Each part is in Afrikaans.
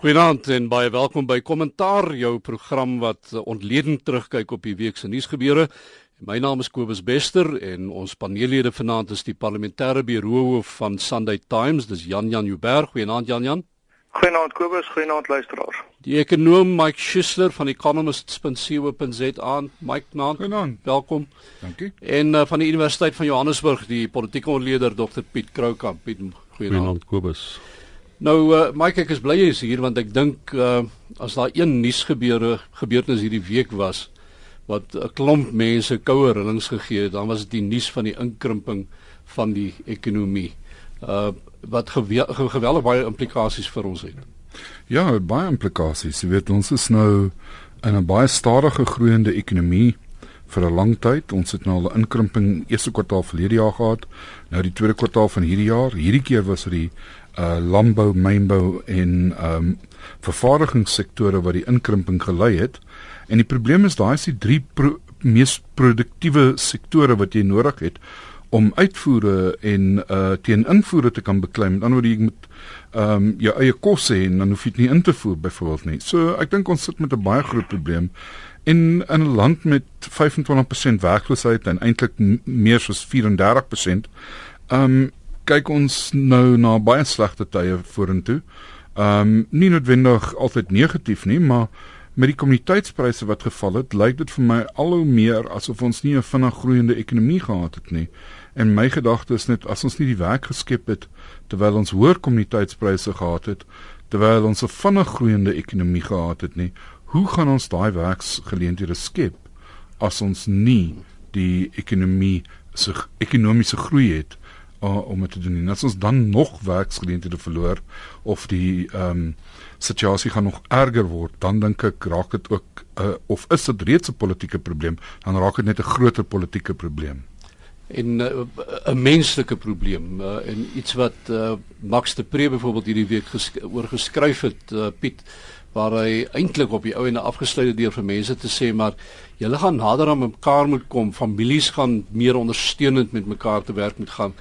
Goeienaand en baie welkom by Kommentaar, jou program wat ontledend terugkyk op die week se nuusgebeure. My naam is Kobus Bester en ons paneellede vanaand is die parlementêre biroohoof van Sunday Times, dis Jan Jan Uberg. Goeienaand Jan Jan. Goeienaand Kobus, goeienaand luisteraars. Die ekonom Mike Schuessler van economist.co.za. Mike Naand. Goeienaand. Welkom. Dankie. En uh, van die Universiteit van Johannesburg, die politieke ontleder Dr Piet Kroukamp. Piet, goeienaand. Goeienaand Kobus. Nou uh, Mike ek is bly jy is hier want ek dink uh, as daar een nuusgebeure gebeurtenis hierdie week was wat 'n klomp mense koue herinnings gegee het, dan was dit die nuus van die inkrimping van die ekonomie. Uh wat gewe geweldig baie implikasies vir ons het. Ja, baie implikasies. Jy weet ons is nou in 'n baie stadige groeiende ekonomie vir 'n lang tyd. Ons het nou al 'n inkrimping eerste kwartaal verlede jaar gehad. Nou die tweede kwartaal van hierdie jaar. Hierdie keer was dit die uh landbou, mynbou en um vervaardigingssektore wat die inkrimping gelei het. En die probleem is daai is die drie pro mees produktiewe sektore wat jy nodig het om uitvoere en uh teen invoere te kan beklei. Met ander woorde jy moet ehm um, jou eie kos hê en dan hoef jy dit nie in te voer byvoorbeeld nie. So ek dink ons sit met 'n baie groot probleem. In 'n land met 25% werkloosheid en eintlik meer as 34%, ehm um, kyk ons nou na baie slegte tye vorentoe. Ehm um, nie noodwendig altyd negatief nie, maar met die kommoditeitspryse wat geval het, lyk dit vir my al hoe meer asof ons nie 'n vinnig groeiende ekonomie gehad het nie. En my gedagte is net as ons nie die werk geskep het terwyl ons hoër kommoditeitspryse gehad het, terwyl ons 'n vinnig groeiende ekonomie gehad het nie, hoe gaan ons daai werksgeleenthede skep as ons nie die ekonomie se ekonomiese groei het uh, om dit te doen. En as ons dan nog werksgeleenthede verloor of die ehm um, situasie gaan nog erger word, dan dink ek raak dit ook uh, of is dit reeds 'n politieke probleem, dan raak dit net 'n groter politieke probleem en 'n uh, menslike probleem uh, en iets wat uh, Max de Pre byvoorbeeld hierdie week ges oor geskryf het uh, Piet waar hy eintlik op die ou en afgesluit deur vir mense te sê maar julle gaan nader aan mekaar moet kom families gaan meer ondersteunend met mekaar te werk moet gaan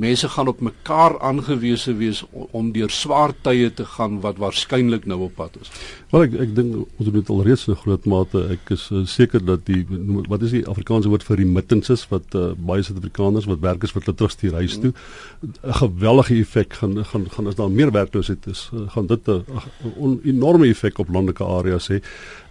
mense gaan op mekaar aangewese wees om deur swaar tye te gaan wat waarskynlik nou op pad is. Wel ek ek dink ons het dit alreeds in groot mate ek is uh, seker dat die wat is die Afrikaanse woord vir remittances wat uh, baie Suid-Afrikaners wat werkers wat hulle terugstuur huis toe 'n geweldige effek gaan gaan gaan as daar meer werkloosheid is uh, gaan dit 'n enorme effek op landelike areas hê.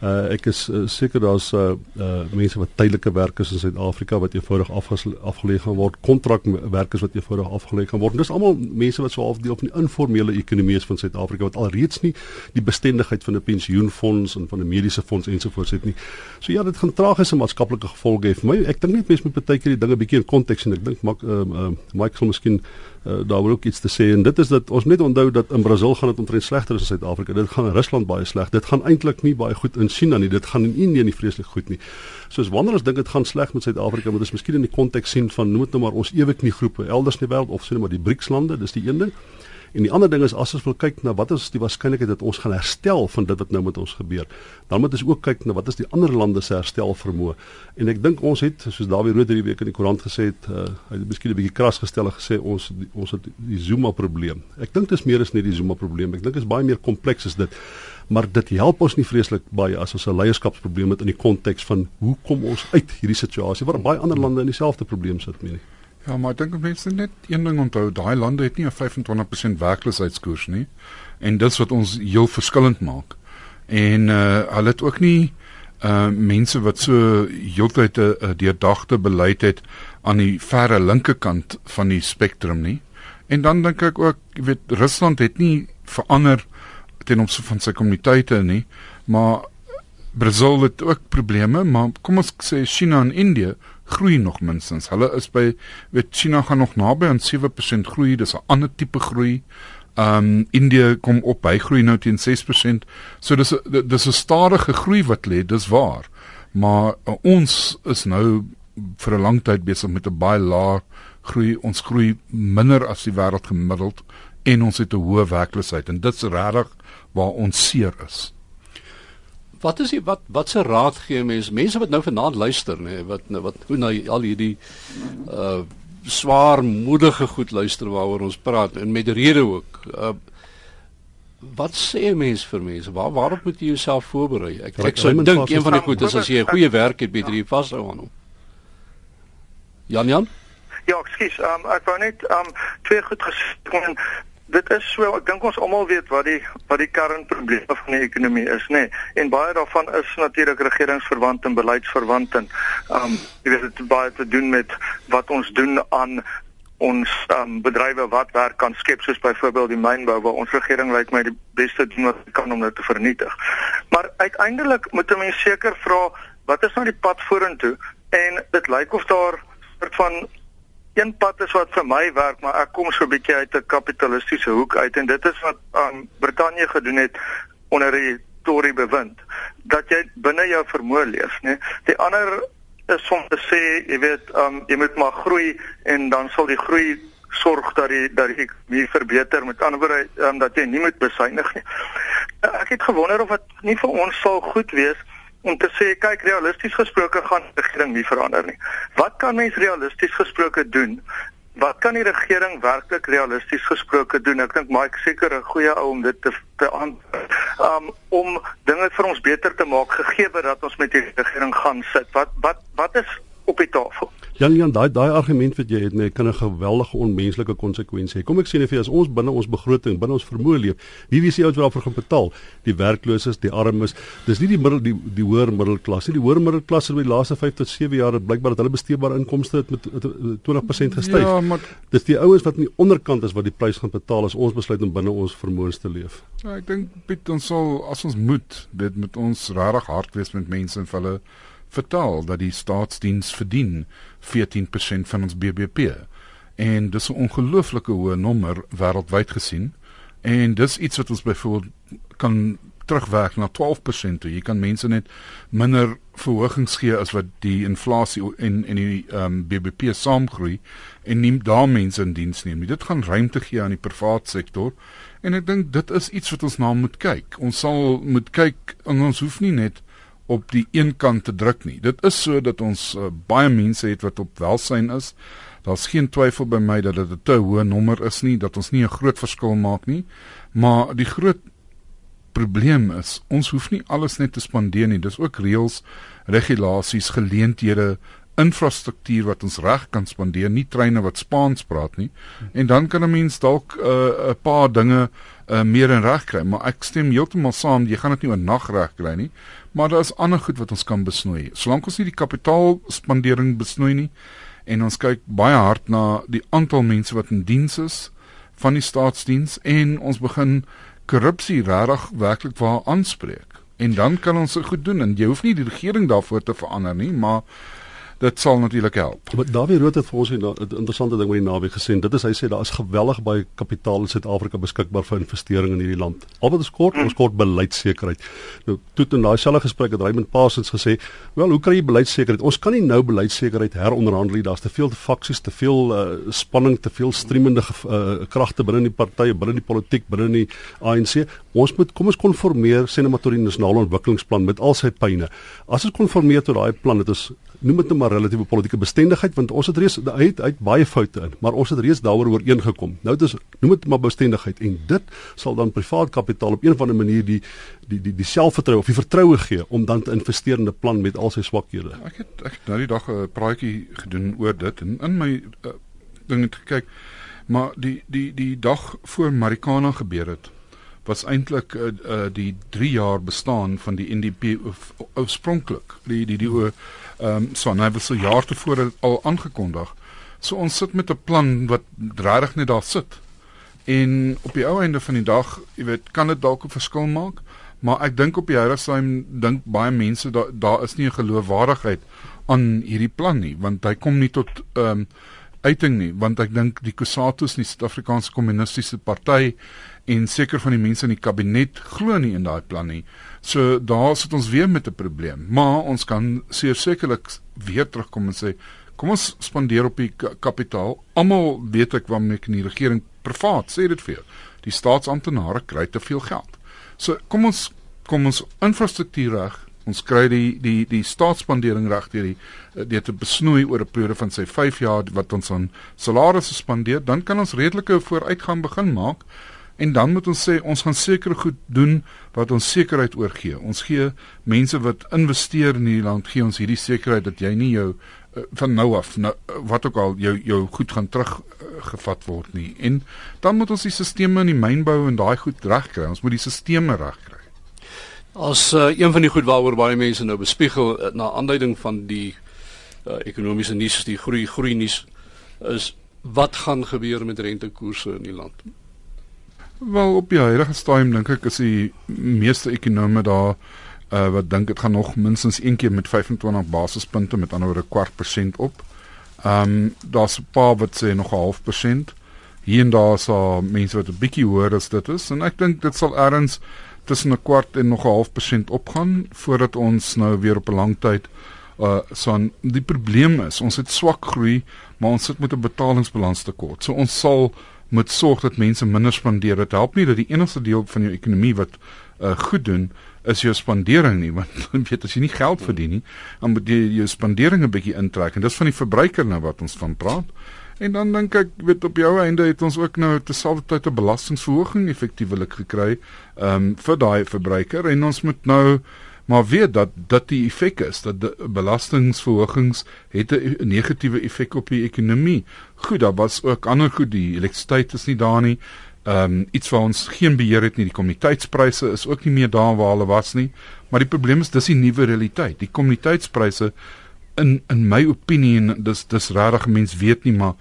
Uh, ek is uh, seker daar's uh, uh, mense wat tydelike werkers in Suid-Afrika wat eenvoudig afgelê gaan word kontrakwerkers wat eenvoudig eenvoudig afgelê kan word. Dis almal mense wat so half deel van die informele ekonomie is van Suid-Afrika wat alreeds nie die bestendigheid van 'n pensioenfonds en van 'n mediese fonds ensovoorts het nie. So ja, dit gaan tragiese maatskaplike gevolge hê vir my. Ek dink net mense moet baie keer die dinge bietjie in konteks en ek dink mak uh, uh, Michael miskien uh, daar wil ook iets te sê en dit is dat ons net onthou dat in Brasil gaan dit omtrent slegter as in Suid-Afrika. Dit gaan in Rusland baie sleg. Dit gaan eintlik nie baie goed in China nie. Dit gaan in Indië nie vreeslik goed nie. Soos wanneer ons dink dit gaan sleg met Suid-Afrika, moet ons miskien in die konteks sien van noem dit nou maar ons eweknie groepe elders in die wêreld of sê net maar die BRICS lande, dis die een ding. En die ander ding is as ons wil kyk na wat is die waarskynlikheid dat ons gaan herstel van dit wat nou met ons gebeur. Dan moet ons ook kyk na wat is die ander lande se herstel vermoë. En ek dink ons het soos Dawie Rood hierdie week in die koerant gesê het, uh, hy het miskien 'n bietjie kras gestel en gesê ons ons het die Zuma probleem. Ek dink dit is meer as net die Zuma probleem. Ek dink dit is baie meer kompleks as dit. Maar dit help ons nie vreeslik baie as ons 'n leierskapsprobleem het in die konteks van hoe kom ons uit hierdie situasie waar baie ander lande in dieselfde probleem sit mee. Ja, maar dink mense net een ding onthou, daai lande het nie 'n 25% werkloosheidskoers nie. En dit is wat ons heel verskillend maak. En uh hulle het ook nie uh mense wat so heeltyd 'n uh, deurdagte beleid het aan die verre linkerkant van die spektrum nie. En dan dink ek ook, jy weet, Rusland het nie verander ten opsigte van sy kommuniteite nie, maar Brasil het ook probleme, maar kom ons sê China en Indië groei nog minstens. Hulle is by weet China gaan nog naby aan 7% groei, dis 'n ander tipe groei. Um Indië kom op by groei nou teen 6%. So dis dis 'n stadige groei wat lê, dis waar. Maar uh, ons is nou vir 'n lang tyd besig met 'n baie lae groei. Ons groei minder as die wêreld gemiddeld en ons het 'n hoë werkloosheid en dit's regtig waar ons seer is. Wat is die wat wat se raad gee mense mense wat nou vanaand luister nê wat wat hoe na al hierdie uh swaar moedige goed luister waaroor ons praat en met rede ook uh wat sê mense vir mense? Waar waarop moet jy jouself voorberei? Ek Ja, ek sou dink een van die goed is as jy 'n goeie werk het, beter jy vashou aan hom. Jan Jan? Ja, ekskuus. Um, ek wou net um twee goed gesê. Dit is so ek dink ons almal weet wat die wat die kernprobleme van die ekonomie is, nê. Nee. En baie daarvan is natuurlik regeringsverwant en beleidsverwant en um jy weet dit het baie te doen met wat ons doen aan ons um, bedrywe wat werk kan skep soos byvoorbeeld die mynbou waar ons regering lyk my die beste doen wat kan om dit te vernietig. Maar uiteindelik moet 'n mens seker vra wat is nou die pad vorentoe en dit lyk of daar 'n soort van een pad is wat vir my werk, maar ek kom so 'n bietjie uit 'n kapitalistiese hoek uit en dit is wat um, Brittanje gedoen het onder die Tory bewind dat jy binne jou vermoë leef, né? Die ander is om te sê, jy weet, um, jy moet maar groei en dan sal die groei sorg dat die dat die ekonomie verbeter. Met ander woorde, um, dat jy nie moet besuinig nie. Ek het gewonder of dit nie vir ons sal goed wees om te sê kyk realisties gesproke gaan die regering nie verander nie. Wat kan mens realisties gesproke doen? Wat kan die regering werklik realisties gesproke doen? Ek dink Mike seker 'n goeie ou om dit te te antwoord. Um om dinge vir ons beter te maak gegee dat ons met die regering gaan sit. Wat wat wat is op die tafel? Jan Jan, daai daai argument wat jy het, nee, kan 'n geweldige onmenslike konsekwensie hê. Kom ek sê net vir jou, as ons binne ons begroting, binne ons vermoë leef, wie wie se ouens wat daarvoor gaan betaal? Die werklooses, die armes. Dis nie die middel die die hoër middelklas nie. Die hoër middelklas het oor die laaste 5 tot 7 jaar blykbaar dat hulle besteedbare inkomste het met, met, met 20% gestyg. Ja, maar Dis die ouens wat aan die onderkant is wat die prys gaan betaal as ons besluit om binne ons vermoëns te leef. ja, ek dink Piet ons sal as ons moet, dit met ons regtig hard wees met mense en hulle vertel dat die staatsdiens verdien 14% van ons BBP. En dis 'n ongelooflike hoë nommer wêreldwyd gesien. En dis iets wat ons byvoorbeeld kan terugwerk na 12% toe. Jy kan mense net minder verhogings gee as wat die inflasie en en die ehm um, BBP saamgroei en nie daar mense in diens neem. Dit gaan ruimte gee aan die privaat sektor en ek dink dit is iets wat ons na moet kyk. Ons sal moet kyk en ons hoef nie net op die een kant te druk nie. Dit is so dat ons uh, baie mense het wat op welsyn is. Daar's geen twyfel by my dat dit 'n te hoë nommer is nie, dat ons nie 'n groot verskil maak nie. Maar die groot probleem is, ons hoef nie alles net te spandeer nie. Dis ook reëls, regulasies, geleenthede, infrastruktuur wat ons reg kan spandeer, nie treine wat Spaans praat nie. En dan kan 'n mens dalk 'n uh, paar dinge uh, meer in reg kry, maar ek stem heeltemal saam, jy gaan dit nie oornag reg kry nie, maar daar is ander goed wat ons kan besnoei. Solank ons nie die kapitaalspandering besnoei nie en ons kyk baie hard na die aantal mense wat in diens is van die staatsdiens en ons begin korrupsie regtig werklik waar aanspreek. En dan kan ons goed doen en jy hoef nie die regering daarvoor te verander nie, maar dit sal natuurlik help. Maar Dawie Rood het vir ons 'n interessante ding met die naweek gesê. Dit is hy sê daar is geweldig baie kapitaal in Suid-Afrika beskikbaar vir investering in hierdie land. Al wat ons kort, ons kort beleidsekerheid. Nou, toe in daai selfde gesprek het Raymond Parsons gesê, "Wel, hoe kry jy beleidsekerheid? Ons kan nie nou beleidsekerheid heronderhandel nie. Daar's te veel faksies, te veel uh, spanning, te veel streamende uh, kragte binne die partye, binne die politiek, binne die ANC. Ons moet kom ons konformeer net maar tot die nasionale ontwikkelingsplan met al sy pyne. As ons konformeer tot daai plan, dit is noem dit net maar relatiewe politieke bestendigheid want ons het reeds hy het, hy het baie foute in, maar ons het reeds daaroor ooreengekom. Nou dit is noem dit maar bestendigheid en dit sal dan privaat kapitaal op een of ander manier die die die die selfvertroue of die vertroue gee om dan te investeer in 'n plan met al sy swakhede. Ek het ek het nou die dag 'n praatjie gedoen oor dit en in my uh, ding het gekyk maar die die die dag voor Marikana gebeur het was eintlik uh, uh, die 3 jaar bestaan van die NDP oorspronklik die die die ehm um, so nou was so jaar tevore al aangekondig. So ons sit met 'n plan wat regtig net daar sit. En op die ou einde van die dag, jy weet, kan dit dalk 'n verskil maak, maar ek dink op die huidige stadium dink baie mense daar daar is nie 'n geloofwaardigheid aan hierdie plan nie, want hy kom nie tot ehm um, uiting nie, want ek dink die Kusatus in die Suid-Afrikaanse Kommunistiese Party en seker van die mense in die kabinet glo nie in daai plan nie. So daar sit ons weer met 'n probleem, maar ons kan sekerlik weer terugkom en sê kom ons spandeer op die kapitaal. Almal weet ek waarmee ek in die regering privaat sê dit vir jou. Die staatsamptenare kry te veel geld. So kom ons kom ons infrastruktuur reg. Ons kry die die die staatsspandering reg deur die deur te besnoei oor 'n periode van sy 5 jaar wat ons aan salarisse spandeer, dan kan ons redelike vooruitgang begin maak En dan moet ons sê ons gaan seker goed doen wat ons sekerheid oorgee. Ons gee mense wat investeer in hierdie land gee ons hierdie sekerheid dat jy nie jou uh, van nou af nou, wat ook al jou jou goed gaan terug uh, gevat word nie. En dan moet ons die sisteme in die mynbou en daai goed regkry. Ons moet die sisteme regkry. As uh, een van die goed waaroor baie mense nou bespiegel uh, na aanduiding van die uh, ekonomiese nuus, die groei groei nuus is wat gaan gebeur met rentekoerse in die land? Wel op die huidige stadium dink ek is die meeste ekonome daar uh, wat dink dit gaan nog minstens een keer met 25 basispunte met ander woorde kwart persent op. Ehm um, daar's 'n paar wat sê nog 'n half persent. Hier en daar sal mense wat 'n bietjie hoor as dit is en ek dink dit sal ergens tussen 'n kwart en nog 'n half persent opgaan voordat ons nou weer op 'n lang tyd uh so die probleem is ons het swak groei maar ons sit met 'n betalingsbalans tekort. So ons sal moet sorg dat mense minder spandeer. Dit help nie dat die enigste deel van jou ekonomie wat uh goed doen is jou spandering nie, want weet as jy nie geld verdien nie, dan moet jy jou spandering 'n bietjie intrek en dis van die verbruiker nou wat ons van praat. En dan dink ek weet op jou einde het ons ook nou terselfdertyd 'n belastingverhoging effektiewelik gekry ehm um, vir daai verbruiker en ons moet nou maar weet dat dat die effek is dat belastingverhogings het 'n negatiewe effek op die ekonomie. Goed, daar was ook ander goed, die elektrisiteit is nie daar nie. Ehm um, iets waar ons geen beheer het nie, die kommoditeitspryse is ook nie meer daar waar hulle was nie. Maar die probleem is dis die nuwe realiteit. Die kommoditeitspryse in in my opinie en dis dis regtig mense weet nie maar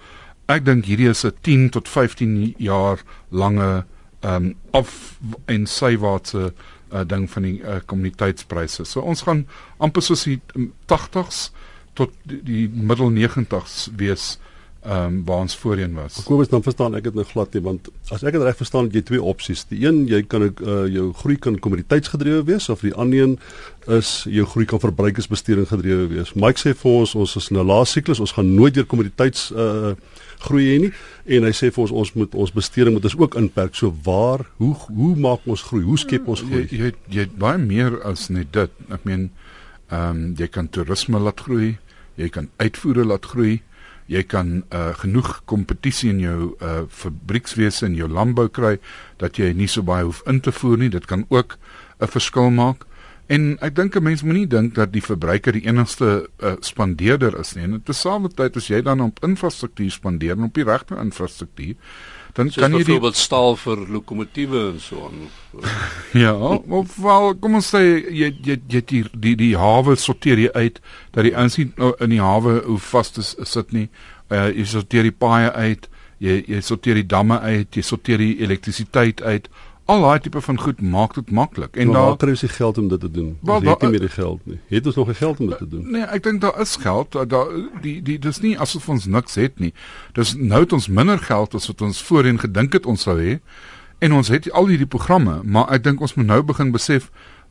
ek dink hierdie is 'n 10 tot 15 jaar lange ehm um, af en sywaartse uh, ding van die uh, kommoditeitspryse. So ons gaan amper soos die 80s tot die, die middel 90s wees ehm um, waar ons voorheen was. Kobus dan verstaan ek dit nou glad nie want as ek dit reg verstaan jy twee opsies. Die een jy kan uh, jou groei kan kommoditeitsgedrewe wees of die ander een is jou groei kan verbruikersbesteding gedrewe wees. Mike sê vir ons ons is in 'n laas siklus, ons gaan nooit weer kommoditeits uh, groei hê nie en hy sê vir ons ons moet ons besteding moet ons ook inperk. So waar hoe hoe maak ons groei? Hoe skep ons groei? Jy jy, jy baie meer as net dit. Ek meen ehm um, jy kan toerisme laat groei, jy kan uitvoere laat groei jy kan uh, genoeg kompetisie in jou uh, fabriekswese en jou landbou kry dat jy nie so baie hoef in te voer nie. Dit kan ook 'n verskil maak. En ek dink 'n mens moenie dink dat die verbruiker die enigste uh, spandeerder is nie. En terselfdertyd as jy dan op infrastruktuur spandeer en op die regte infrastruktuur, dan so kan jy byvoorbeeld staal vir lokomotiewe en so aan. ja, of wel kom ons sê jy jy jy die die, die hawe sorteer jy uit dat die ouens nie nou in die hawe hoe vas is sit nie. Uh, jy sorteer die paaie uit, jy jy sorteer die damme uit, jy sorteer die elektrisiteit uit al daai tipe van goed maak dit maklik. En daar kry ons die geld om dit te doen. Ons het nie meer die geld nie. Het ons nog die geld om dit te doen? Nee, ek dink daar is geld. Daar die die dis nie asof ons niks het nie. Dis nou het ons minder geld as wat ons voorheen gedink het ons sou hê. En ons het al hierdie programme, maar ek dink ons moet nou begin besef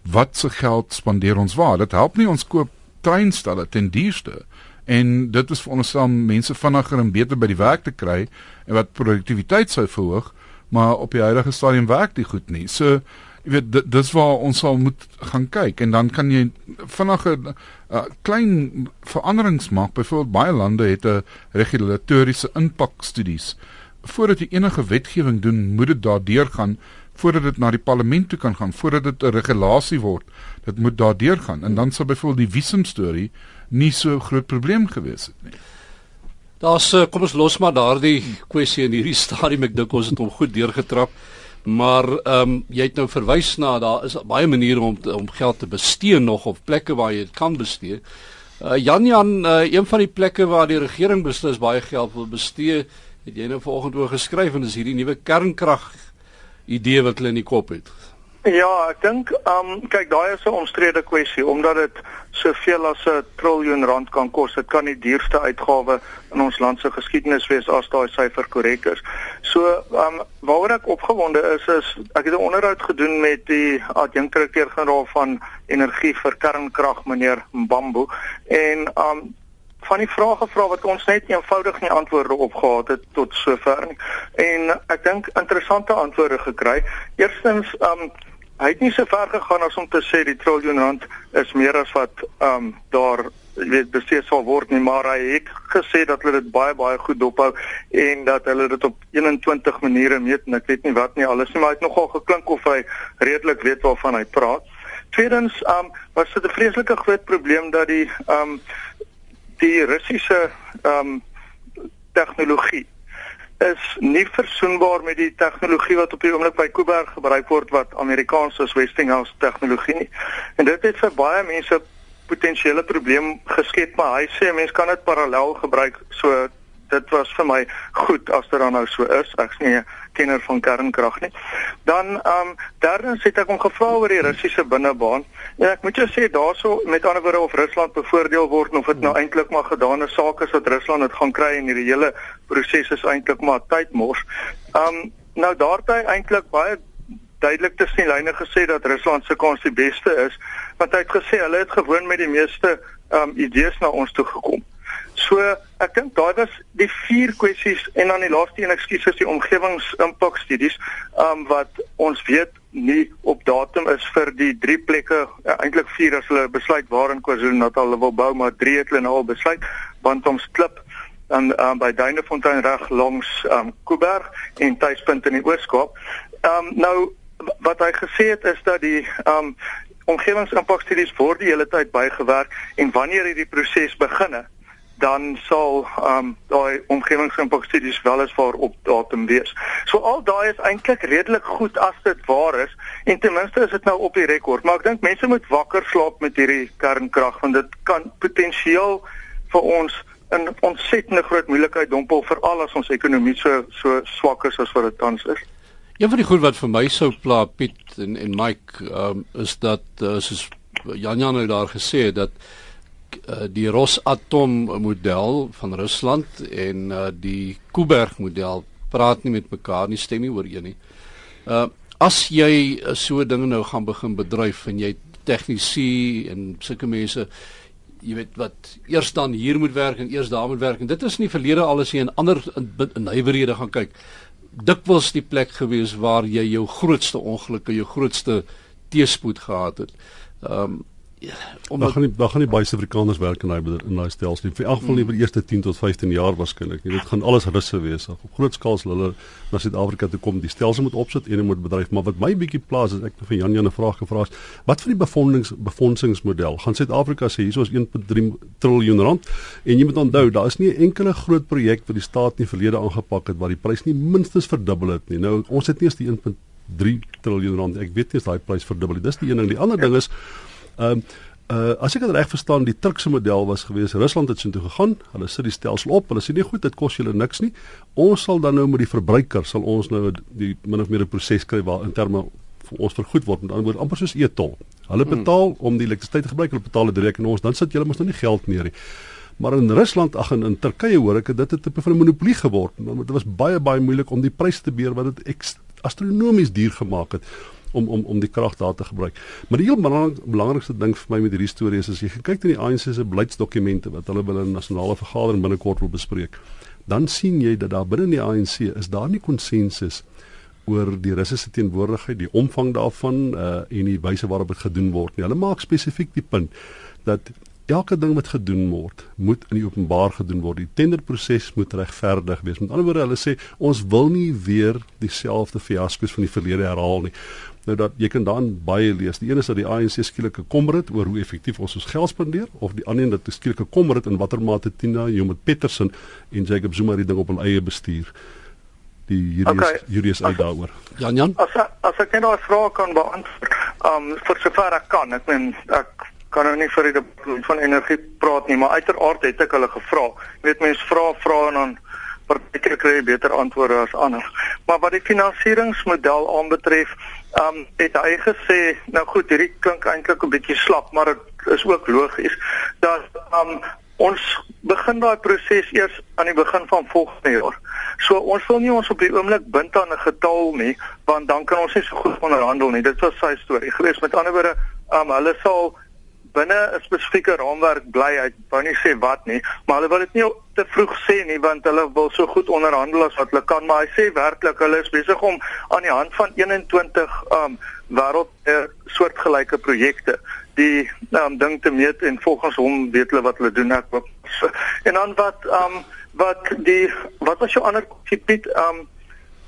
wat se geld spandeer ons waar. Dit help nie ons koop treinstalle ten duurste en dit is vir ons om mense vinniger en beter by die werk te kry en wat produktiwiteit sou verhoog maar op die huidige stadium werk dit goed nie. So jy weet dis waar ons sal moet gaan kyk en dan kan jy vinnige uh, klein veranderings maak. Byvoorbeeld baie lande het 'n regulatoriese impakstudies. Voordat jy enige wetgewing doen, moet dit daardeur gaan voordat dit na die parlement toe kan gaan, voordat dit 'n regulasie word. Dit moet daardeur gaan en dan sal byvoorbeeld die visum storie nie so groot probleem gewees het nie. Daar's eh, kom ons los maar daardie kwessie in hierdie stadium ek dink ons het hom goed deurgetrap. Maar ehm um, jy het nou verwys na daar is baie maniere om te, om geld te bestee nog of plekke waar jy dit kan bestee. Uh, Jan Jan uh, een van die plekke waar die regering beslis baie geld wil bestee, het jy nou vanoggend oor geskryf en dis hierdie nuwe kernkrag idee wat hulle in die kop het. Ja, ek dink ehm um, kyk daai is 'n omstrede kwessie omdat dit soveel as 'n triljoen rand kan kos. Dit kan die duurste uitgawe in ons land se geskiedenis wees as daai syfer korrek is. So, ehm um, waaroor ek opgewonde is is ek het 'n onderhoud gedoen met die adjunkdirekteur-generaal van energie vir kernkrag meneer Mbambo en ehm um, van die vrae gevra wat ons net eenvoudig nie antwoorde op gehad het tot sover nie. En ek dink interessante antwoorde gekry. Eerstens, ehm um, hy het nie so ver gegaan as om te sê die triljoen rand is meer as wat ehm um, daar weet bestuur sal word nie, maar hy het gesê dat hulle dit baie baie goed dophou en dat hulle dit op 21 maniere meet en ek weet nie wat nie alles nie, maar hy het nogal geklink of hy redelik weet waarvan hy praat. Tweedens, um was dit 'n vreeslike groot probleem dat die um die Russiese um tegnologie is nie versoenbaar met die tegnologie wat op die oomblik by Kuiberg gebruik word wat Amerikaanse Westinghouse tegnologie nie. En dit het vir baie mense potensiële probleem geskep, maar hy sê mense kan dit parallel gebruik. So dit was vir my goed as dit dan nou so is. Ek's nie 'n kenner van kernkrag nie. Dan ehm um, derdens het ek hom gevra oor die Russiese binnebaan. En ek moet jou sê daaroor met ander woorde of Rusland bevoordeel word of dit nou eintlik maar gedane saak is wat Rusland dit gaan kry en hierdie hele proses is eintlik maar tydmors. Ehm um, nou daarby eintlik baie duidelik tussen die lyne gesê dat Rusland se kans die beste is want hy het gesê hulle het gewoon met die meeste ehm um, idees na ons toe gekom. So ek dink daai was die vier kwessies en dan die laaste een ekskuus is die omgewingsimpak studies um wat ons weet nie op datum is vir die drie plekke ja, eintlik vier as hulle besluit waar in KwaZulu-Natal hulle wil bou maar drie het hulle nou al besluit want ons klip dan um, by Duinefontein reg langs um Kuiberg en tuispunt in die Oos-Kaap. Um nou wat hy gesê het is dat die um omgewingsimpak studies word die hele tyd bygewerk en wanneer hierdie proses beginne dan sal ehm um, daai omgewingsimpakstudies wel eens voor op datum wees. So al daai is eintlik redelik goed as dit waar is en ten minste is dit nou op die rekord, maar ek dink mense moet wakker slaap met hierdie kernkrag want dit kan potensieel vir ons 'n ontsettende groot moeilikheid dompel veral as ons ekonomie so so swak is as wat dit tans is. Een van die goed wat vir my sou pla Piet en en Mike um, is dat uh, soos Jan Jan nou daar gesê het dat die Rosatom model van Rusland en uh, die Kuiberg model praat nie met mekaar nie, stem nie ooreen nie. Uh as jy uh, so dinge nou gaan begin bedryf en jy tegnisi en sulke mense jy weet wat eers dan hier moet werk en eers daar moet werk en dit is nie verlede alles hier in ander nywerhede gaan kyk. Dikwels die plek gewees waar jy jou grootste ongelukke, jou grootste teëspoed gehad het. Ehm um, Ja, omdat gaan nie dan gaan nie baie Suid-Afrikaners werk in daai in daai stelsel nie. Vir elk geval nie vir die eerste 10 tot 15 jaar waarskynlik. Dit gaan alles russe wees. Op groot skaal sal hulle na Suid-Afrika toe kom. Die stelsel moet opsit en moet bedryf. Maar wat my bietjie plaas is ek vir Jan Jan 'n vraag gevra het. Wat vir die befondings befondsingsmodel? Gaan Suid-Afrika sê hier is 1.3 triljoen rand en jy moet onthou daar is nie 'n enkele groot projek wat die staat nie verlede aangepak het waar die prys nie minstens verdubbel het nie. Nou ons het nie eens die 1.3 triljoen rand. Ek weet nie as daai prys verdubbel het. Dis die een ding. Die ander ding is Ehm um, uh as ek dit reg verstaan, die Turkse model was gewees Rusland het soontoe gegaan. Hulle sit die stelsel op. Hulle sê nee goed, dit kos julle niks nie. Ons sal dan nou met die verbruiker sal ons nou die min of meer 'n proses kry waar in terme vir ons vergoed word met ander woorde amper soos e-tol. Hulle hmm. betaal hmm. om die elektrisiteit te gebruik, hulle betaal dit direk aan ons. Dan sit julle mos nou nie geld meer nie. Maar in Rusland, ag in, in Turkye hoor ek dit het 'n tipe van 'n monopolie geword. Dit was baie baie moeilik om die pryse te beheer wat dit astronomies duur gemaak het om om om die krag daar te gebruik. Maar die heel belangrijk, belangrikste ding vir my met hierdie storie is as jy kyk na die ANC se beleidsdokumente wat hulle in 'n nasionale vergadering binnekort wil bespreek, dan sien jy dat daar binne die ANC is daar nie konsensus oor die russiese teenwoordigheid, die omvang daarvan uh en die wyse waarop dit gedoen word nie. Hulle maak spesifiek die punt dat elke ding wat gedoen word, moet in die openbaar gedoen word. Die tenderproses moet regverdig wees. Met ander woorde, hulle sê ons wil nie weer dieselfde fiasko's van die verlede herhaal nie. Nou dat jy kan dan baie lees. Die een is dat die ANC skielik 'n kommer het oor hoe effektief ons ons geld spandeer of die ander een dat skielik 'n kommer het in watter mate Tina Jomet Petersen en Jacob Zuma die ding op hul eie bestuur. Die hierdie okay. is hierdie is uit daaroor. Jan Jan. As as ek net 'n vraag kan beantwoord. Um vir sover ek kan. Ek meen ek kan nou nie vir die van energie praat nie, maar uiteraard het ek hulle gevra. Jy weet mense vra vra en dan partykeer kry jy beter antwoorde as ander. Maar wat die finansieringsmodel aanbetref, ehm um, het hy gesê, nou goed, hierdie klink eintlik 'n bietjie slap, maar dit is ook logies dat ehm um, ons begin daai proses eers aan die begin van volgende jaar. So ons wil nie ons op die oomblik bind aan 'n getal nie, want dan kan ons nie so goed onderhandel nie. Dit was sy storie gewees. Met ander woorde, ehm um, hulle sal binne 'n spesifieke raamwerk bly. Ek wou nie sê wat nie, maar hulle wil dit nie te vroeg sê nie want hulle wil so goed onderhandel as wat hulle kan, maar hy sê werklik hulle is besig om aan die hand van 21 um wêreld uh, soortgelyke projekte die um ding te meet en volgens hom weet hulle wat hulle doen ek en dan wat um wat die wat was jou ander Piet um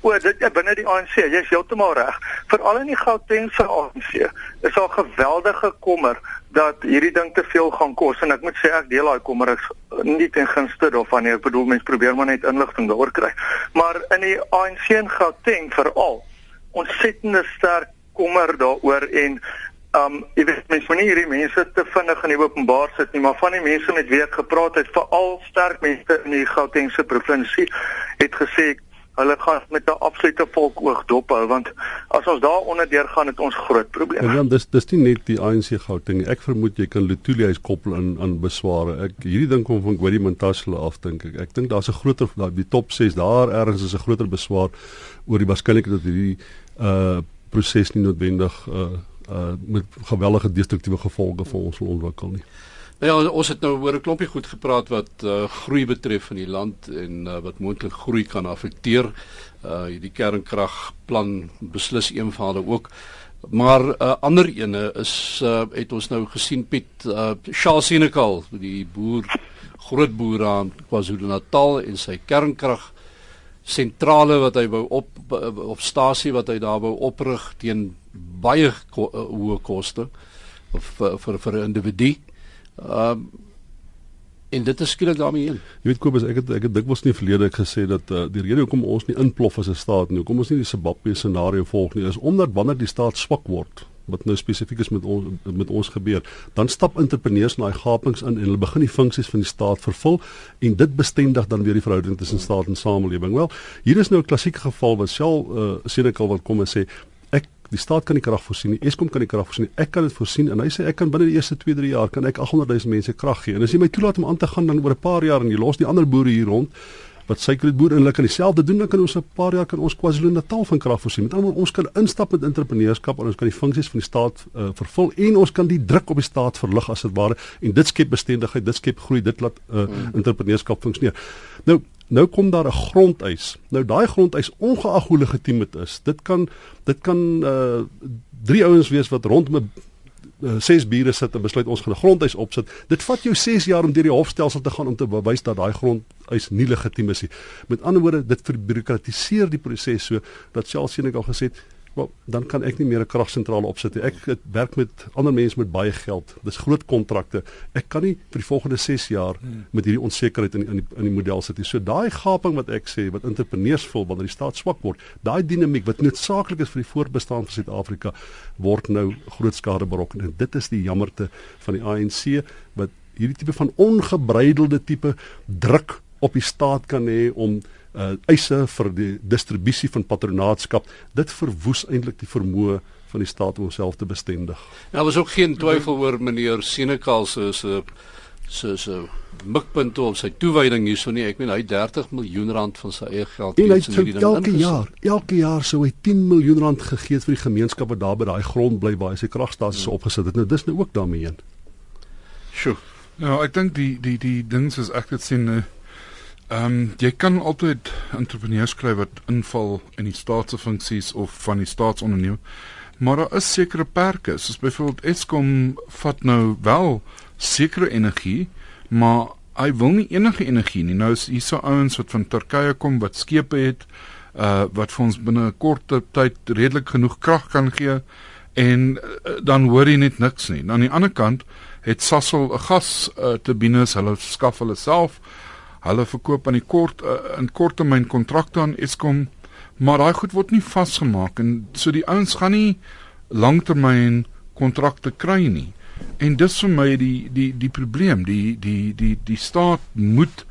O, dit ja binne die ANC, jy's heeltemal reg. Veral in die Gautengse ANC is daar geweldige kommer dat hierdie ding te veel gaan kos en ek moet sê ek deel daai kommer ek nie ten gunste daarvan nie. Ek bedoel mense probeer maar net inligting daaroor kry. Maar in die ANC in Gauteng veral ontsettende sterk kommer daaroor en Um jy weet mens moenie hierdie mense te vinnig in die openbaar sit nie, maar van die mense met wie ek gepraat het, veral sterk mense in die Gautengse provinsie, het gesê hulle gaan met 'n absolute volkoog dop hou want as ons daar onder deur gaan het ons groot probleme. Ja, dis dis nie net die ANC Gauteng. Ek vermoed jy kan Lutuli huis koppel aan aan besware. Ek hierdie ding kom van Gwedi Mantashe af dink ek. Ek dink daar's 'n groter daai die top 6 daar ergens is 'n groter beswaar oor die waarskynlikheid dat hierdie uh proses nie noodwendig uh uh met geweldige destruktiewe gevolge vir ons ontwikkel nie. Ja, ons het nou oor 'n klompie goed gepraat wat uh, groei betref in die land en uh, wat moontlik groei kan affekteer. Uh die kernkragplan beslis een van hulle ook. Maar 'n uh, ander ene is uh, het ons nou gesien Piet uh, Charles Senekal, die boer groot boer aan KwaZulu-Natal en sy kernkrag sentrale wat hy wou op op stasie wat hy daar wou oprig teen baie ko, uh, hoë koste of vir vir 'n individu. Ehm um, en dit is skielik daarmee heen. Jy weet Kobus, ek het ek het dikwels nie verlede ek gesê dat uh, die rede hoekom ons nie inplof as 'n staat nie, hoekom ons nie die Zimbabwe scenario volg nie, is omdat wanneer die staat swak word, wat nou spesifiek is met ons met ons gebeur, dan stap entrepreneurs na daai gapings in en hulle begin die funksies van die staat vervul en dit bestendig dan weer die verhouding tussen staat en samelewing. Wel, hier is nou 'n klassieke geval wat Shell uh, Senekal wat kom en sê Die staat kan die krag voorsien, die Eskom kan die krag voorsien. Ek kan dit voorsien en hy sê ek kan binne die eerste 2-3 jaar kan ek 800 000 mense krag gee. En as jy my toelaat om aan te gaan dan oor 'n paar jaar en jy los die ander boere hier rond wat suikerboere en hulle kan dieselfde doen, dan kan ons 'n paar jaar kan ons KwaZulu-Natal van krag voorsien. Met ander woorde, ons kan instap met entrepreneurskap en ons kan die funksies van die staat uh, vervul en ons kan die druk op die staat verlig as dit ware en dit skep bestendigheid, dit skep groei, dit laat uh, entrepreneurskap funksioneer. Nou Nou kom daar 'n grondeis. Nou daai grondeis ongeag hoe legitiem dit is, dit kan dit kan uh drie ouens wees wat rondom 'n uh, ses bure sit en besluit ons gaan 'n grondeis opsit. Dit vat jou 6 jaar om deur die hofstelsel te gaan om te bewys dat daai grondeis nie legitiem is nie. Met ander woorde, dit verbureaukratiseer die proses so dat selfs sien ek al gesê het Wel, dan kan ek nie meer 'n kragsentrale opsit nie. Ek werk met ander mense met baie geld. Dis groot kontrakte. Ek kan nie vir die volgende 6 jaar hmm. met hierdie onsekerheid in in die, in die model sit nie. So daai gaping wat ek sê wat entrepreneurs voel wanneer die staat swak word, daai dinamiek wat noodsaaklik is vir die voortbestaan van Suid-Afrika word nou groot skade berokken en dit is die jammerte van die ANC wat hierdie tipe van ongebreidelde tipe druk op die staat kan hê om uh eise vir die distribusie van patronaatskap dit verwoes eintlik die vermoë van die staat om homself te bestendig. Ja, was ook geen twyfel oor meneer Senekal se se se se mikpunt op sy toewyding hierso nie. Ek meen hy 30 miljoen rand van sy eie geld in hierdie ding. Elke jaar, elke jaar sou hy 10 miljoen rand gegee het vir die gemeenskap wat daar by daai grond bly waar hy sy kragstasies ja. opgesit het. Nou dis nou ook daarmee heen. Sjoe. Ja, ek dink die die die ding is ek het sien uh Ehm um, jy kan altyd entrepreneurs kry wat inval in die staatse funksies of van die staatsonderneming. Maar daar is sekere perke. Soos byvoorbeeld Eskom vat nou wel sekere energie, maar hy wil nie enige energie nie. Nou is hier so ouens wat van Turkye kom wat skepe het uh wat vir ons binne 'n kort tyd redelik genoeg krag kan gee en uh, dan hoor jy net niks nie. Aan die ander kant het Sasol 'n gas uh, turbines, hulle skaf hulle self Hulle verkoop aan die kort uh, in korttermyn kontrakte aan Eskom, maar daai goed word nie vasgemaak en so die ouens gaan nie langtermyn kontrakte kry nie. En dis vir my die die die probleem, die die die die staat moet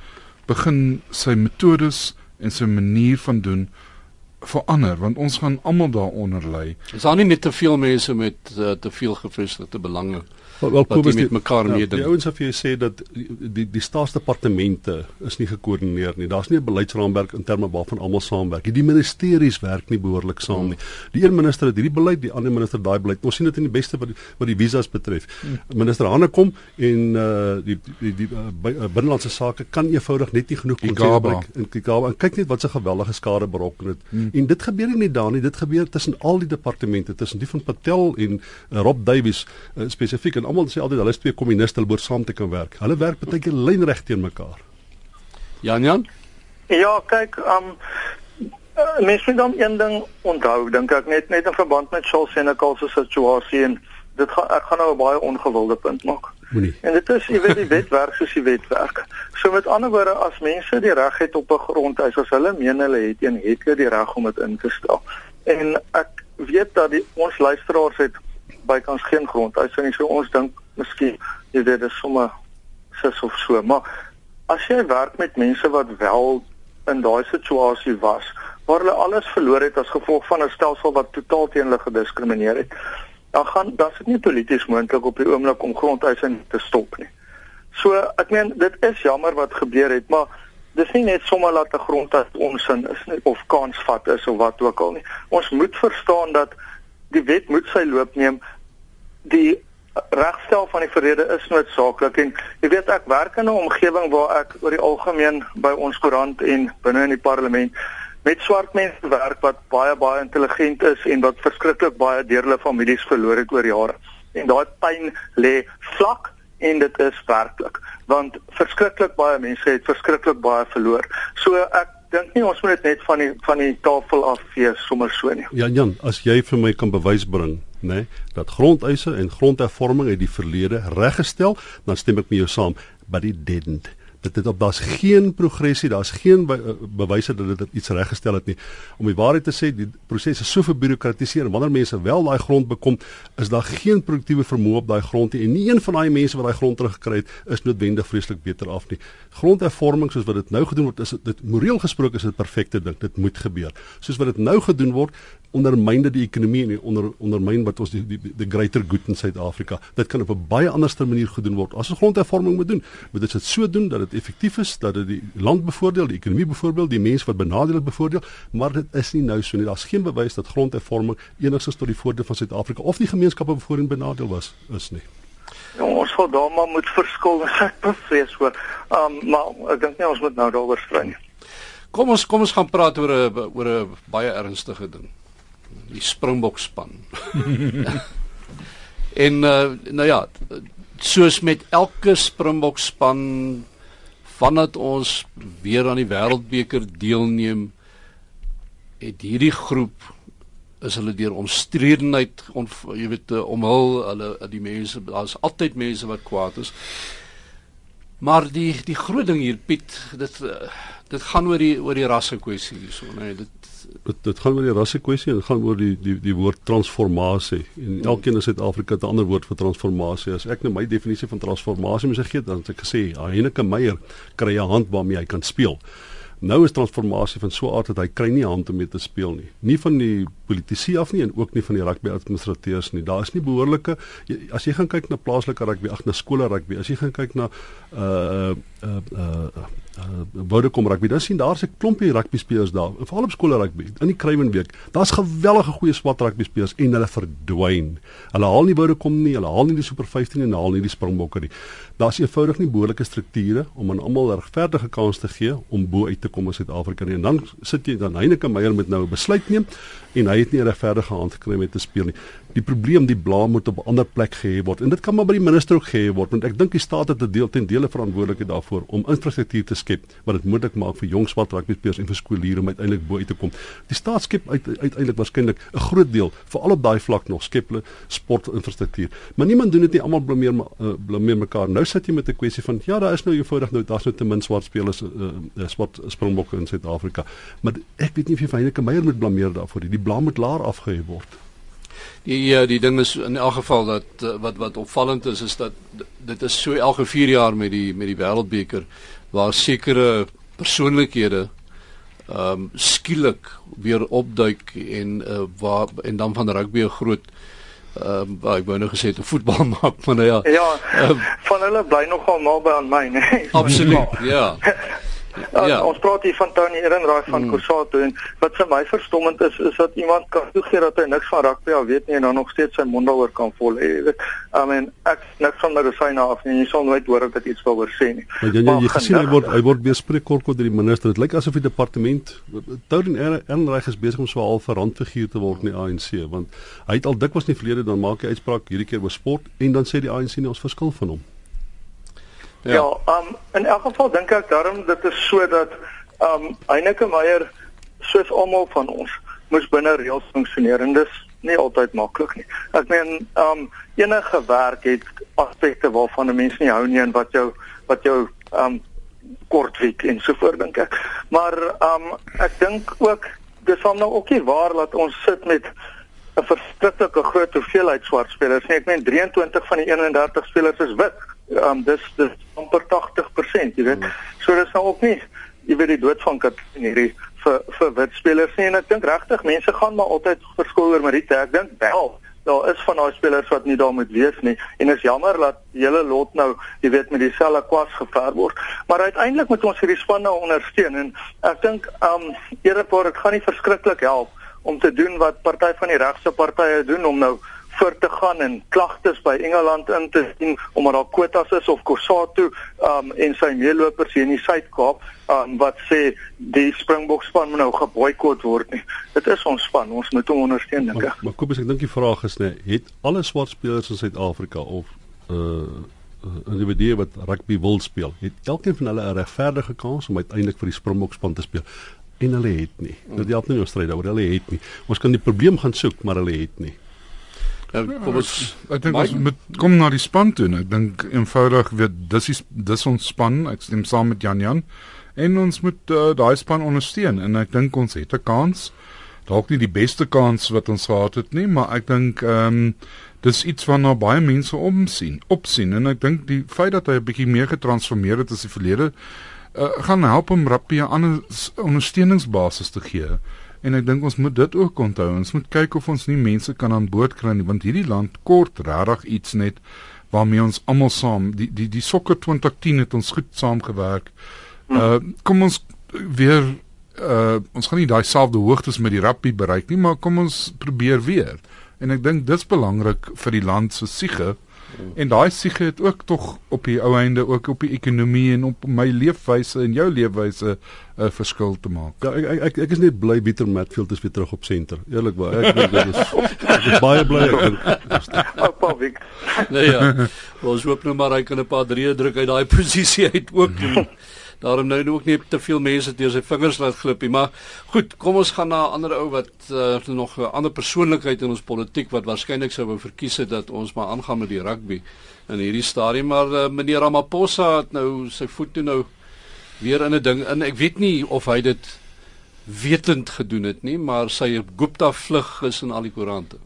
begin sy metodes en sy manier van doen verander want ons gaan almal daaronder lê. Is daar nie net te veel mense met uh, te veel gevestigde belange Wel, wel Kobus met mekaar ja, meeding. Die ouens vir jou sê dat die die staatsdepartemente is nie gekoördineer nie. Daar's nie 'n beleidsraamwerk in terme waarvan almal saamwerk. Die ministeries werk nie behoorlik saam nie. Die een minister het hierdie beleid, die ander minister daai beleid. Ons sien dit in die beste wat die, wat die visas betref. Hmm. Minister Hanne kom en uh die die die uh, binnelandse sake kan eenvoudig net nie genoeg konsep in Kigaba. En kyk net wat 'n geweldige skade berokken het. Hmm. En dit gebeur nie daar nie. Dit gebeur tussen al die departemente, tussen die van Patel en uh, Rob Davies uh, spesifiek en almal sê altyd hulle is twee kommuniste, hulle behoort saam te kan werk. Hulle werk baie keer lynreg teen mekaar. Jan Jan? Ja, kyk, um uh, mens moet dan een ding onthou, dink ek net net in verband met Charles Senekal se situasie en dit gaan ek gaan nou 'n baie ongewilde punt maak. Moenie. En dit is jy weet die wet werk soos die wet werk. So met ander woorde as mense die reg het op 'n grondhuis as hulle meen hulle het een het hulle die reg om dit in te stel. En ek weet dat die ons luisteraars het bykans geen grondhuis nie. So ons dink miskien jy weet dit is sommer sis of so, maar as jy werk met mense wat wel in daai situasie was waar hulle alles verloor het as gevolg van 'n stelsel wat totaal teen hulle gediskrimineer het dan gaan dan is dit nie polities moontlik op die oomblik om grondeise te stop nie. So ek meen dit is jammer wat gebeur het, maar dis nie net sommer dat 'n grondhuis onsin is nie of kansvat is of wat ook al nie. Ons moet verstaan dat die wet moet sy loop neem. Die regstel van die verlede is noodsaaklik en jy weet ek werk in 'n omgewing waar ek oor die algemeen by ons koerant en binne in die parlement met swart mense werk wat baie baie intelligent is en wat verskriklik baie deur hulle families verloor het oor jare. En daai pyn lê vlak en dit is werklik want verskriklik baie mense het verskriklik baie verloor. So ek dink nie ons moet dit net van die van die tafel af vee sommer so nie. Jan Jan, as jy vir my kan bewys bring, nê, nee, dat grondeise en grondhervorming uit die verlede reggestel, dan stem ek met jou saam, but it didn't dit het op daar's geen progressie, daar's geen be eh, bewyse dat dit iets reggestel het nie. Om die waarheid te sê, die proses is so verbureaukratiseer en wanneer mense wel daai grond bekom, is daar geen produktiewe vermoë op daai grond nie en nie een van daai mense wat daai grond teruggekry het, is noodwendig vreeslik beter af nie. Grondhervorming soos wat dit nou gedoen word, is dit moreel gesproke is dit perfekte ding. Dit moet gebeur. Soos wat dit nou gedoen word, ondermyn dit die ekonomie en onder ondermyn wat ons die die the greater good in Suid-Afrika. Dit kan op 'n baie anderste manier gedoen word. As ons grondhervorming moet doen, moet dit so doen dat dit effektief is, dat dit die land bevoordeel, die ekonomie bevoordeel, die mense wat benadeel bevoordeel, maar dit is nie nou so nie. Daar's geen bewys dat grondhervorming enigstens tot die voordeel van Suid-Afrika of die gemeenskappe bevoordeel benadeel was is nie. Ja, ons sal daar maar moet verskil, ek bevrees hoor. Um maar ek dink nie ons moet nou daaroor stry nie. Kom ons kom ons gaan praat oor 'n oor 'n baie ernstige ding die Springbok span. en uh, nou ja, soos met elke Springbok span vandat ons weer aan die Wêreldbeker deelneem, het hierdie groep is hulle deur omstredenheid on, jy weet uh, omhul hulle die mense daar's altyd mense wat kwaad is maar die die groot ding hier Piet dit uh, dit gaan oor die oor die rasse kwessie hierso nee dit dit dit gaan oor die rasse kwessie en dit gaan oor die die die woord transformasie. En elkeen in Suid-Afrika het 'n ander woord vir transformasie. As ek nou my definisie van transformasie moet gee, dan het ek gesê, Heineke Meyer kry 'n hand waarmee hy kan speel. Nou is transformasie van so 'n aard dat hy kry nie hand om mee te speel nie. Nie van die politici af nie en ook nie van die rugby administrateurs nie. Daar is nie behoorlike as jy gaan kyk na plaaslike rugby, ag na skole rugby, as jy gaan kyk na uh uh uh uh Vodacom rugby. Dan sien daar's 'n klompie rugby spelers daar, veral op skole rugby. In die Kruiwenweek, daar's gewellige goeie swart rugby spelers en hulle verdwyn. Hulle haal nie Vodacom nie, hulle haal nie die Super 15 en haal nie die Springbokke nie. Daar's eenvoudig nie behoorlike strukture om aan almal regverdige kans te gee om bo uit te kom in Suid-Afrika nie. En dan sit jy dan Heineke Meyer met nou 'n besluit neem en hy het nie 'n regverdige hand gekry om te speel nie die probleem die blaam moet op 'n ander plek gehê word en dit kan maar by die minister ook gehê word want ek dink die staat het 'n deel ten dele verantwoordelikheid daarvoor om infrastruktuur te skep wat dit moontlik maak vir jong swart rugbyspelers en vir skooliere om uiteindelik bo uit te kom. Die staat skep uit, uiteindelik waarskynlik 'n groot deel vir al op daai vlak nog skep hulle sportinfrastruktuur. Maar niemand doen dit nie almal blameer uh, blameer mekaar. Nou sit jy met 'n kwessie van ja, daar is nou eenvoudig nou daar's nou te min swart spelers uh, uh, swart springbokke in Suid-Afrika. Maar ek weet nie of jy Wyneke Meyer moet blameer daarvoor nie. Die blaam moet laer afgehef word. Die uh, die ding is in elk geval dat uh, wat wat opvallend is is dat dit is so elke 4 jaar met die met die wêreldbeker waar sekere persoonlikhede ehm um, skielik weer opduik en uh, waar en dan van rugby 'n groot ehm um, ek wou nou gesê te voetbal maak maar nou ja. Ja. Um, van hulle bly nogal naby aan my, nee. Absoluut. ja. Ja, ja. Ons praat hier van Tony Ehrenreich van mm. Kusato en wat vir my verstommend is is dat iemand kan toegee dat hy niks van rugby al weet nie en dan nog steeds sy mond daaroor kan vol. Weet, I mean, ek niks van medisyne af nie. Jy sal nooit hoor dat iets daaroor sê nie. Maar jy, jy, jy gesien hy word hy word weer spreekkork deur die minister. Dit lyk asof die departement Tony Ehrenreich is besig om so 'n half randfiguur te word in die ANC want hy het al dikwels in die verlede dan maak hy uitspraak hierdie keer oor sport en dan sê die ANC nie ons verskil van hom. Ja, ja um in elk geval dink ek daarom dit is so dat um Heineke Meyer soos almal van ons moes binne reëls funksioneer en dis nie altyd maklik nie. Ek meen um enige werk het aspekte waarvan 'n mens nie hou nie en wat jou wat jou um kort week en so voort dink ek. Maar um ek dink ook dis van nou ookie waar dat ons sit met 'n verskriklike groot hoeveelheid swart spelers. Nee, ek meen 23 van die 31 spelers is wit um, dis dis amper 80%, jy weet. Mm. So dis nou ook nie jy weet die dood van kat in hierdie vir vir wit spelers nie en ek dink regtig mense gaan maar altyd verskoor oor Marita. Ek dink wel daar is van daai spelers wat nie daar moet wees nie en is jammer dat die hele lot nou jy weet met dieselfde kwas gever word. Maar uiteindelik moet ons hierdie span nou ondersteun en ek dink um eerlikwaar dit gaan nie verskriklik help om te doen wat party van die regse partye doen om nou voort te gaan en klagtes by Engeland in te dien omdat daar kwotas is of Kosato um en sy meelopers hier in die Suid-Kaap um wat sê die Springbok span moet nou geboikot word nie. Dit is ons span, ons moet hom ondersteun dink ek. Maar, maar Kobus, ek dink die vraag is net, het alle swart spelers in Suid-Afrika of uh individue wat rugby wil speel, het elkeen van hulle 'n regverdige kans om uiteindelik vir die Springbok span te speel? En hulle het nie. Dit help nie ons stryd daaroor, hulle het nie. Ons kan die probleem gaan soek, maar hulle het nie. Ja, kom ons ek dink ons moet kom na die span toe. Ek dink eenvoudig weet dis is dis ons span. Ek stem saam met Jan Jan en ons moet uh, daai span ondersteun en ek dink ons het 'n kans. Dalk nie die beste kans wat ons gehad het nie, maar ek dink ehm um, dis iets waarna baie mense omsien, opsien en ek dink die feit dat hy 'n bietjie meer getransformeer het as die verlede uh, gaan help om Rappie 'n ander ondersteuningsbasis te gee. En ek dink ons moet dit ook onthou. Ons moet kyk of ons nie mense kan aan boord kry nie, want hierdie land kort regtig iets net waarmee ons almal saam die die die sokker 2010 het ons goed saamgewerk. Uh kom ons weer uh ons gaan nie daai selfde hoogtes met die rugby bereik nie, maar kom ons probeer weer. En ek dink dis belangrik vir die land se siege. En daai siege het ook tog op die ou einde ook op die ekonomie en op my leefwyse en jou leefwyse 'n uh, verskil te maak. Ja, ek ek ek is net bly Pieter Matfield is weer terug op senter. Eerlikwaar, ek dink dit is ek is baie bly ek dink. Oupa Vic. Nee ja. Ons hoop nou maar hy kan 'n paar drie druk uit daai posisie uit ook doen. Daarom nou ook nie te veel mense deur sy vingers laat glip nie. Maar goed, kom ons gaan na 'n ander ou wat uh, nog 'n ander persoonlikheid in ons politiek wat waarskynlik sou wou verkies het dat ons maar aangaan met die rugby in hierdie stadium. Maar uh, meneer Ramaphosa het nou sy voet toe nou weer in 'n ding in. Ek weet nie of hy dit wetend gedoen het nie, maar sy Gupta vlug is in al die koerante.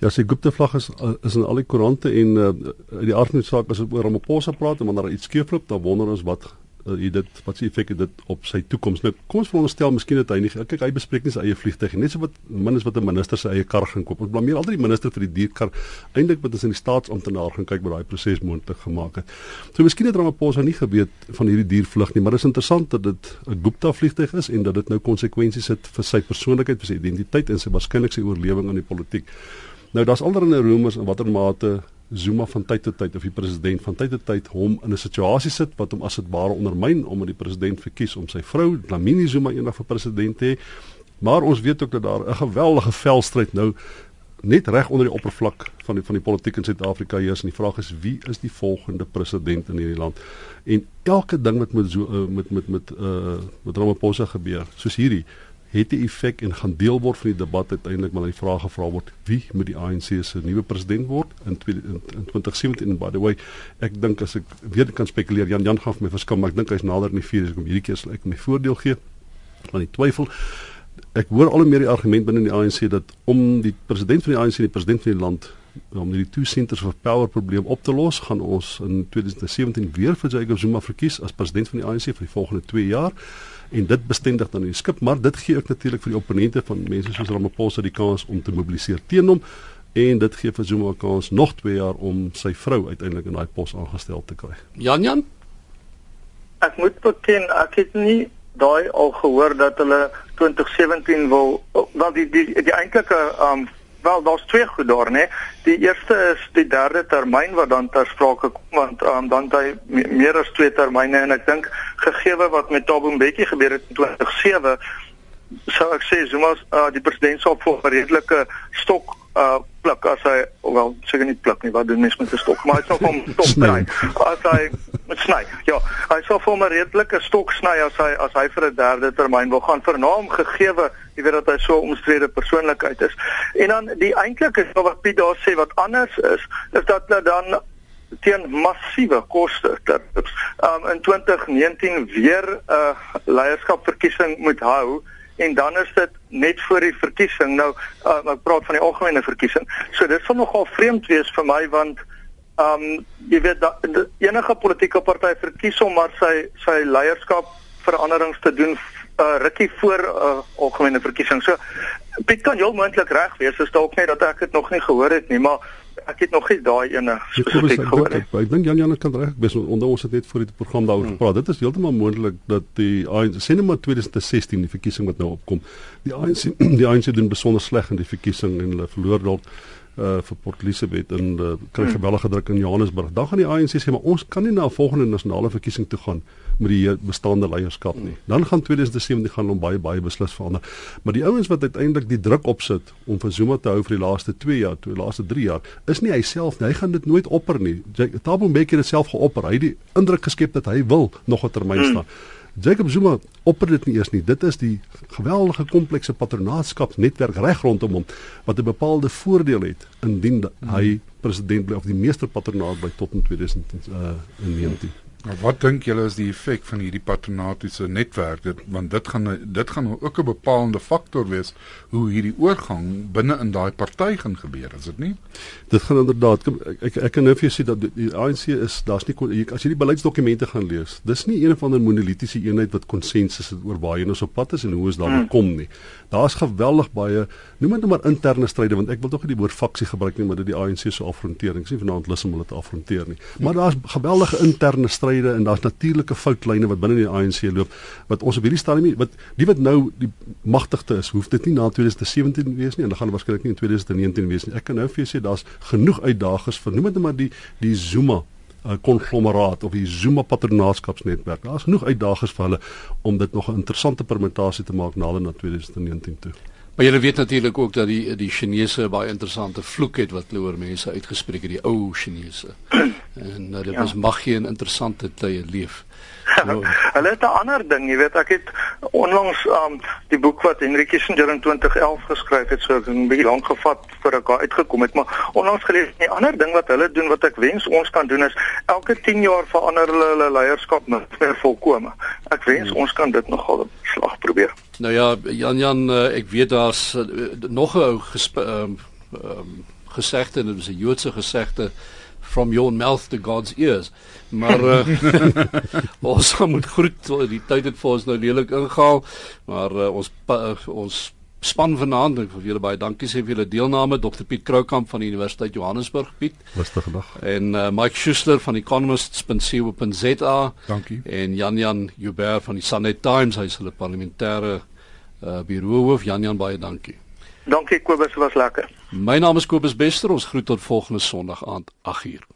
Ja, sy Gupta vlug is is in al die koerante en uh, die aard van die saak as ons oor Ramaphosa praat en wanneer iets skeefloop, dan wonder ons wat uh, dit wat se effek dit op sy toekoms. Nou kom ons veronderstel miskien dat hy nie kyk hy bespreek nie sy eie vliegtuig net so wat min is wat 'n minister sy eie kar gaan koop. Ons blameer altyd die minister vir die dierkar. Eintlik moet ons in die staatsamptenaar gaan kyk wat daai proses moontlik gemaak het. So miskien het Ramaphosa nie geweet van hierdie diervlug nie, maar dit is interessant dat dit 'n Gupta vliegtuig is en dat dit nou konsekwensies het vir sy persoonlikheid, vir sy identiteit en sy waarskynlik sy oorlewing in die politiek. Nou daar's allerlei rumors in watter mate Zuma van tyd tot tyd of die president van tyd tot tyd hom in 'n situasie sit wat hom as dit ware ondermyn omdat die president verkies om sy vrou Dlamini Zuma eendag vir president te hê. Maar ons weet ook dat daar 'n geweldige velstryd nou net reg onder die oppervlak van die van die politiek in Suid-Afrika heers en die vraag is wie is die volgende president in hierdie land? En elke ding wat met so uh, met met met uh met Ramaphosa gebeur, soos hierdie het 'n effek en gaan deel word van die debat uiteindelik maar die vraag gevra word wie moet die ANC se nuwe president word in, in, in 2017 and by the way ek dink as ek weer kan spekuleer Jan Jan gaan vir my verskil maar ek dink hy's nader in die vuur as ek hom hierdie keer sal ek my voordeel gee van die twyfel. Ek hoor al hoe meer die argument binne die ANC dat om die president van die ANC en die president van die land om die two centers of power probleem op te los, gaan ons in 2017 weer vir Jacob Zuma verkies as president van die ANC vir die volgende 2 jaar en dit bestendig dan in die skip, maar dit gee ook natuurlik vir die opponente van mense soos Ramaphosa die kans om te mobiliseer teen hom en dit gee vir Zuma kans nog 2 jaar om sy vrou uiteindelik in daai pos aangestel te kry. Jan Jan Ek moet beken ek het nie daai al gehoor dat hulle 2017 wil wel die die die eintlike um wel daar's twee goed daar nê. Die eerste is die derde termyn wat dan ter sprake kom want um, dan hy meer as twee termyne en ek dink gegee wat met Thabo Mbeki gebeur het in 2007 sou ek sê Zuma uh, die presidentskap vir 'n redelike stok uh pluk as hy wel seker nie pluk nie wat doen mense met 'n stok maar hy sou hom stok sny. as hy met sny ja hy sou vir 'n redelike stok sny as hy as hy vir 'n derde termyn wil gaan. Vernaam gegeewe jy weet dat hy so 'n omstrede persoonlikheid is en dan die eintlike is wat Piet daar sê wat anders is is dat hulle dan teen massiewe koste ter um, in 2019 weer 'n uh, leierskapverkiesing moet hou en dan is dit net voor die verkiesing. Nou uh, ek praat van die algemene verkiesing. So dit sal nogal vreemd wees vir my want ehm um, jy weet da, da, enige politieke party verkies om maar sy sy leierskap veranderings te doen uh, rukkie voor uh, algemene verkiesing. So Piet kan heel moontlik reg wees, is dalk net dat ek dit nog nie gehoor het nie, maar ek het nog nie daai ene spesifiek gehoor nie. Ek dink Jan Jan kan reg wees onder ons het net voor die program daaroor hmm. gepraat. Dit is heeltemal moontlik dat die ANC sê net maar 2016 die verkiesing wat nou opkom. Die ANC die ANC doen besonder sleg in die verkiesing en hulle verloor dalk uh vir Port Elizabeth en uh, kry hmm. gewellige druk in Johannesburg. Dan gaan die ANC sê maar ons kan nie na 'n volgende nasionale verkiesing toe gaan met die bestaande leierskap nie. Dan gaan 2017 gaan hom baie baie beslis verander. Maar die ouens wat uiteindelik die druk opsit om vir Zuma te hou vir die laaste 2 jaar, toe die laaste 3 jaar, is nie hy self nie. Hy gaan dit nooit opper nie. Thabo Mbeki het dit self geopper. Hy het die indruk geskep dat hy wil nog 'n termyn staan. Hmm. Jacob Zuma opper dit nie eers nie. Dit is die geweldige komplekse patronaatskapsnetwerk reg rondom hom wat 'n bepaalde voordeel het indien hy president bly of die meester patronaat bly tot in 2019. Uh, Maar nou, wat dink julle is die effek van hierdie patronatiese netwerk dit want dit gaan dit gaan ook 'n bepalende faktor wees hoe hierdie oorgang binne in daai party gaan gebeur is dit nie? Dit gaan inderdaad ek ek, ek kan nou vir jou sê dat die ANC is daar's nie as jy die beleidsdokumente gaan lees dis nie een of ander monolitiese eenheid wat konsensus het oor waar jy nou op pad is en hoe ons daar hmm. kom nie. Daar's geweldig baie noem dit nou maar interne stryde want ek wil tog nie die woord faksie gebruik nie maar dit die ANC so afrontering is nie vanaand lus om hulle te afronteer nie. Maar daar's geweldige interne stryde stryde en daar's natuurlike foutlyne wat binne die ANC loop wat ons op hierdie stadium wat die wat nou die magtigste is, hoef dit nie na 2017 wees nie en dan gaan waarskynlik nie in 2019 wees nie. Ek kan nou vir jou sê daar's genoeg uitdagings vir noem dit maar die die Zuma konglomeraat uh, of die Zuma patronaatskapsnetwerk. Daar's genoeg uitdagings vir hulle om dit nog 'n interessante permutasie te maak nader na 2019 toe. Maar jy weet natuurlik ook dat die die Chinese baie interessante vloek het wat hulle oor mense uitgespreek het, die ou Chinese. En uh, dit ja. was mag geen interessante tye leef. Nou, hulle het 'n ander ding, jy weet, ek het onlangs um die boek wat Henry Kissinger in 2011 geskryf het, so 'n bietjie lank gevat voor ek daar uitgekom het, maar onlangs gelees 'n ander ding wat hulle doen wat ek wens ons kan doen is elke 10 jaar verander hulle hulle leierskap meer volkome. Ek wens hmm. ons kan dit nogal slag probeer. Nou ja, Jan Jan, uh, ek weet daar's uh, nog 'n ou um, um, gesegde, dit is 'n Joodse gesegde from your mouth to God's ears. Maar uh, ons moet groet die tyd het vir ons nou lelik ingehaal, maar uh, ons uh, ons span vanaand ek wil julle baie dankie sê vir julle deelname Dr Piet Kroukamp van die Universiteit Johannesburg Piet. Rustige dag. En uh, Mike Schuster van economists.co.za. Dankie. En Jan Jan Joubert van die Sunday Times, hy is hulle parlementêre uh, bureauhoof. Jan Jan baie dankie. Dankie Kobus, was lekker. My naam is Kobus Bester. Ons groet tot volgende Sondag aand 8uur.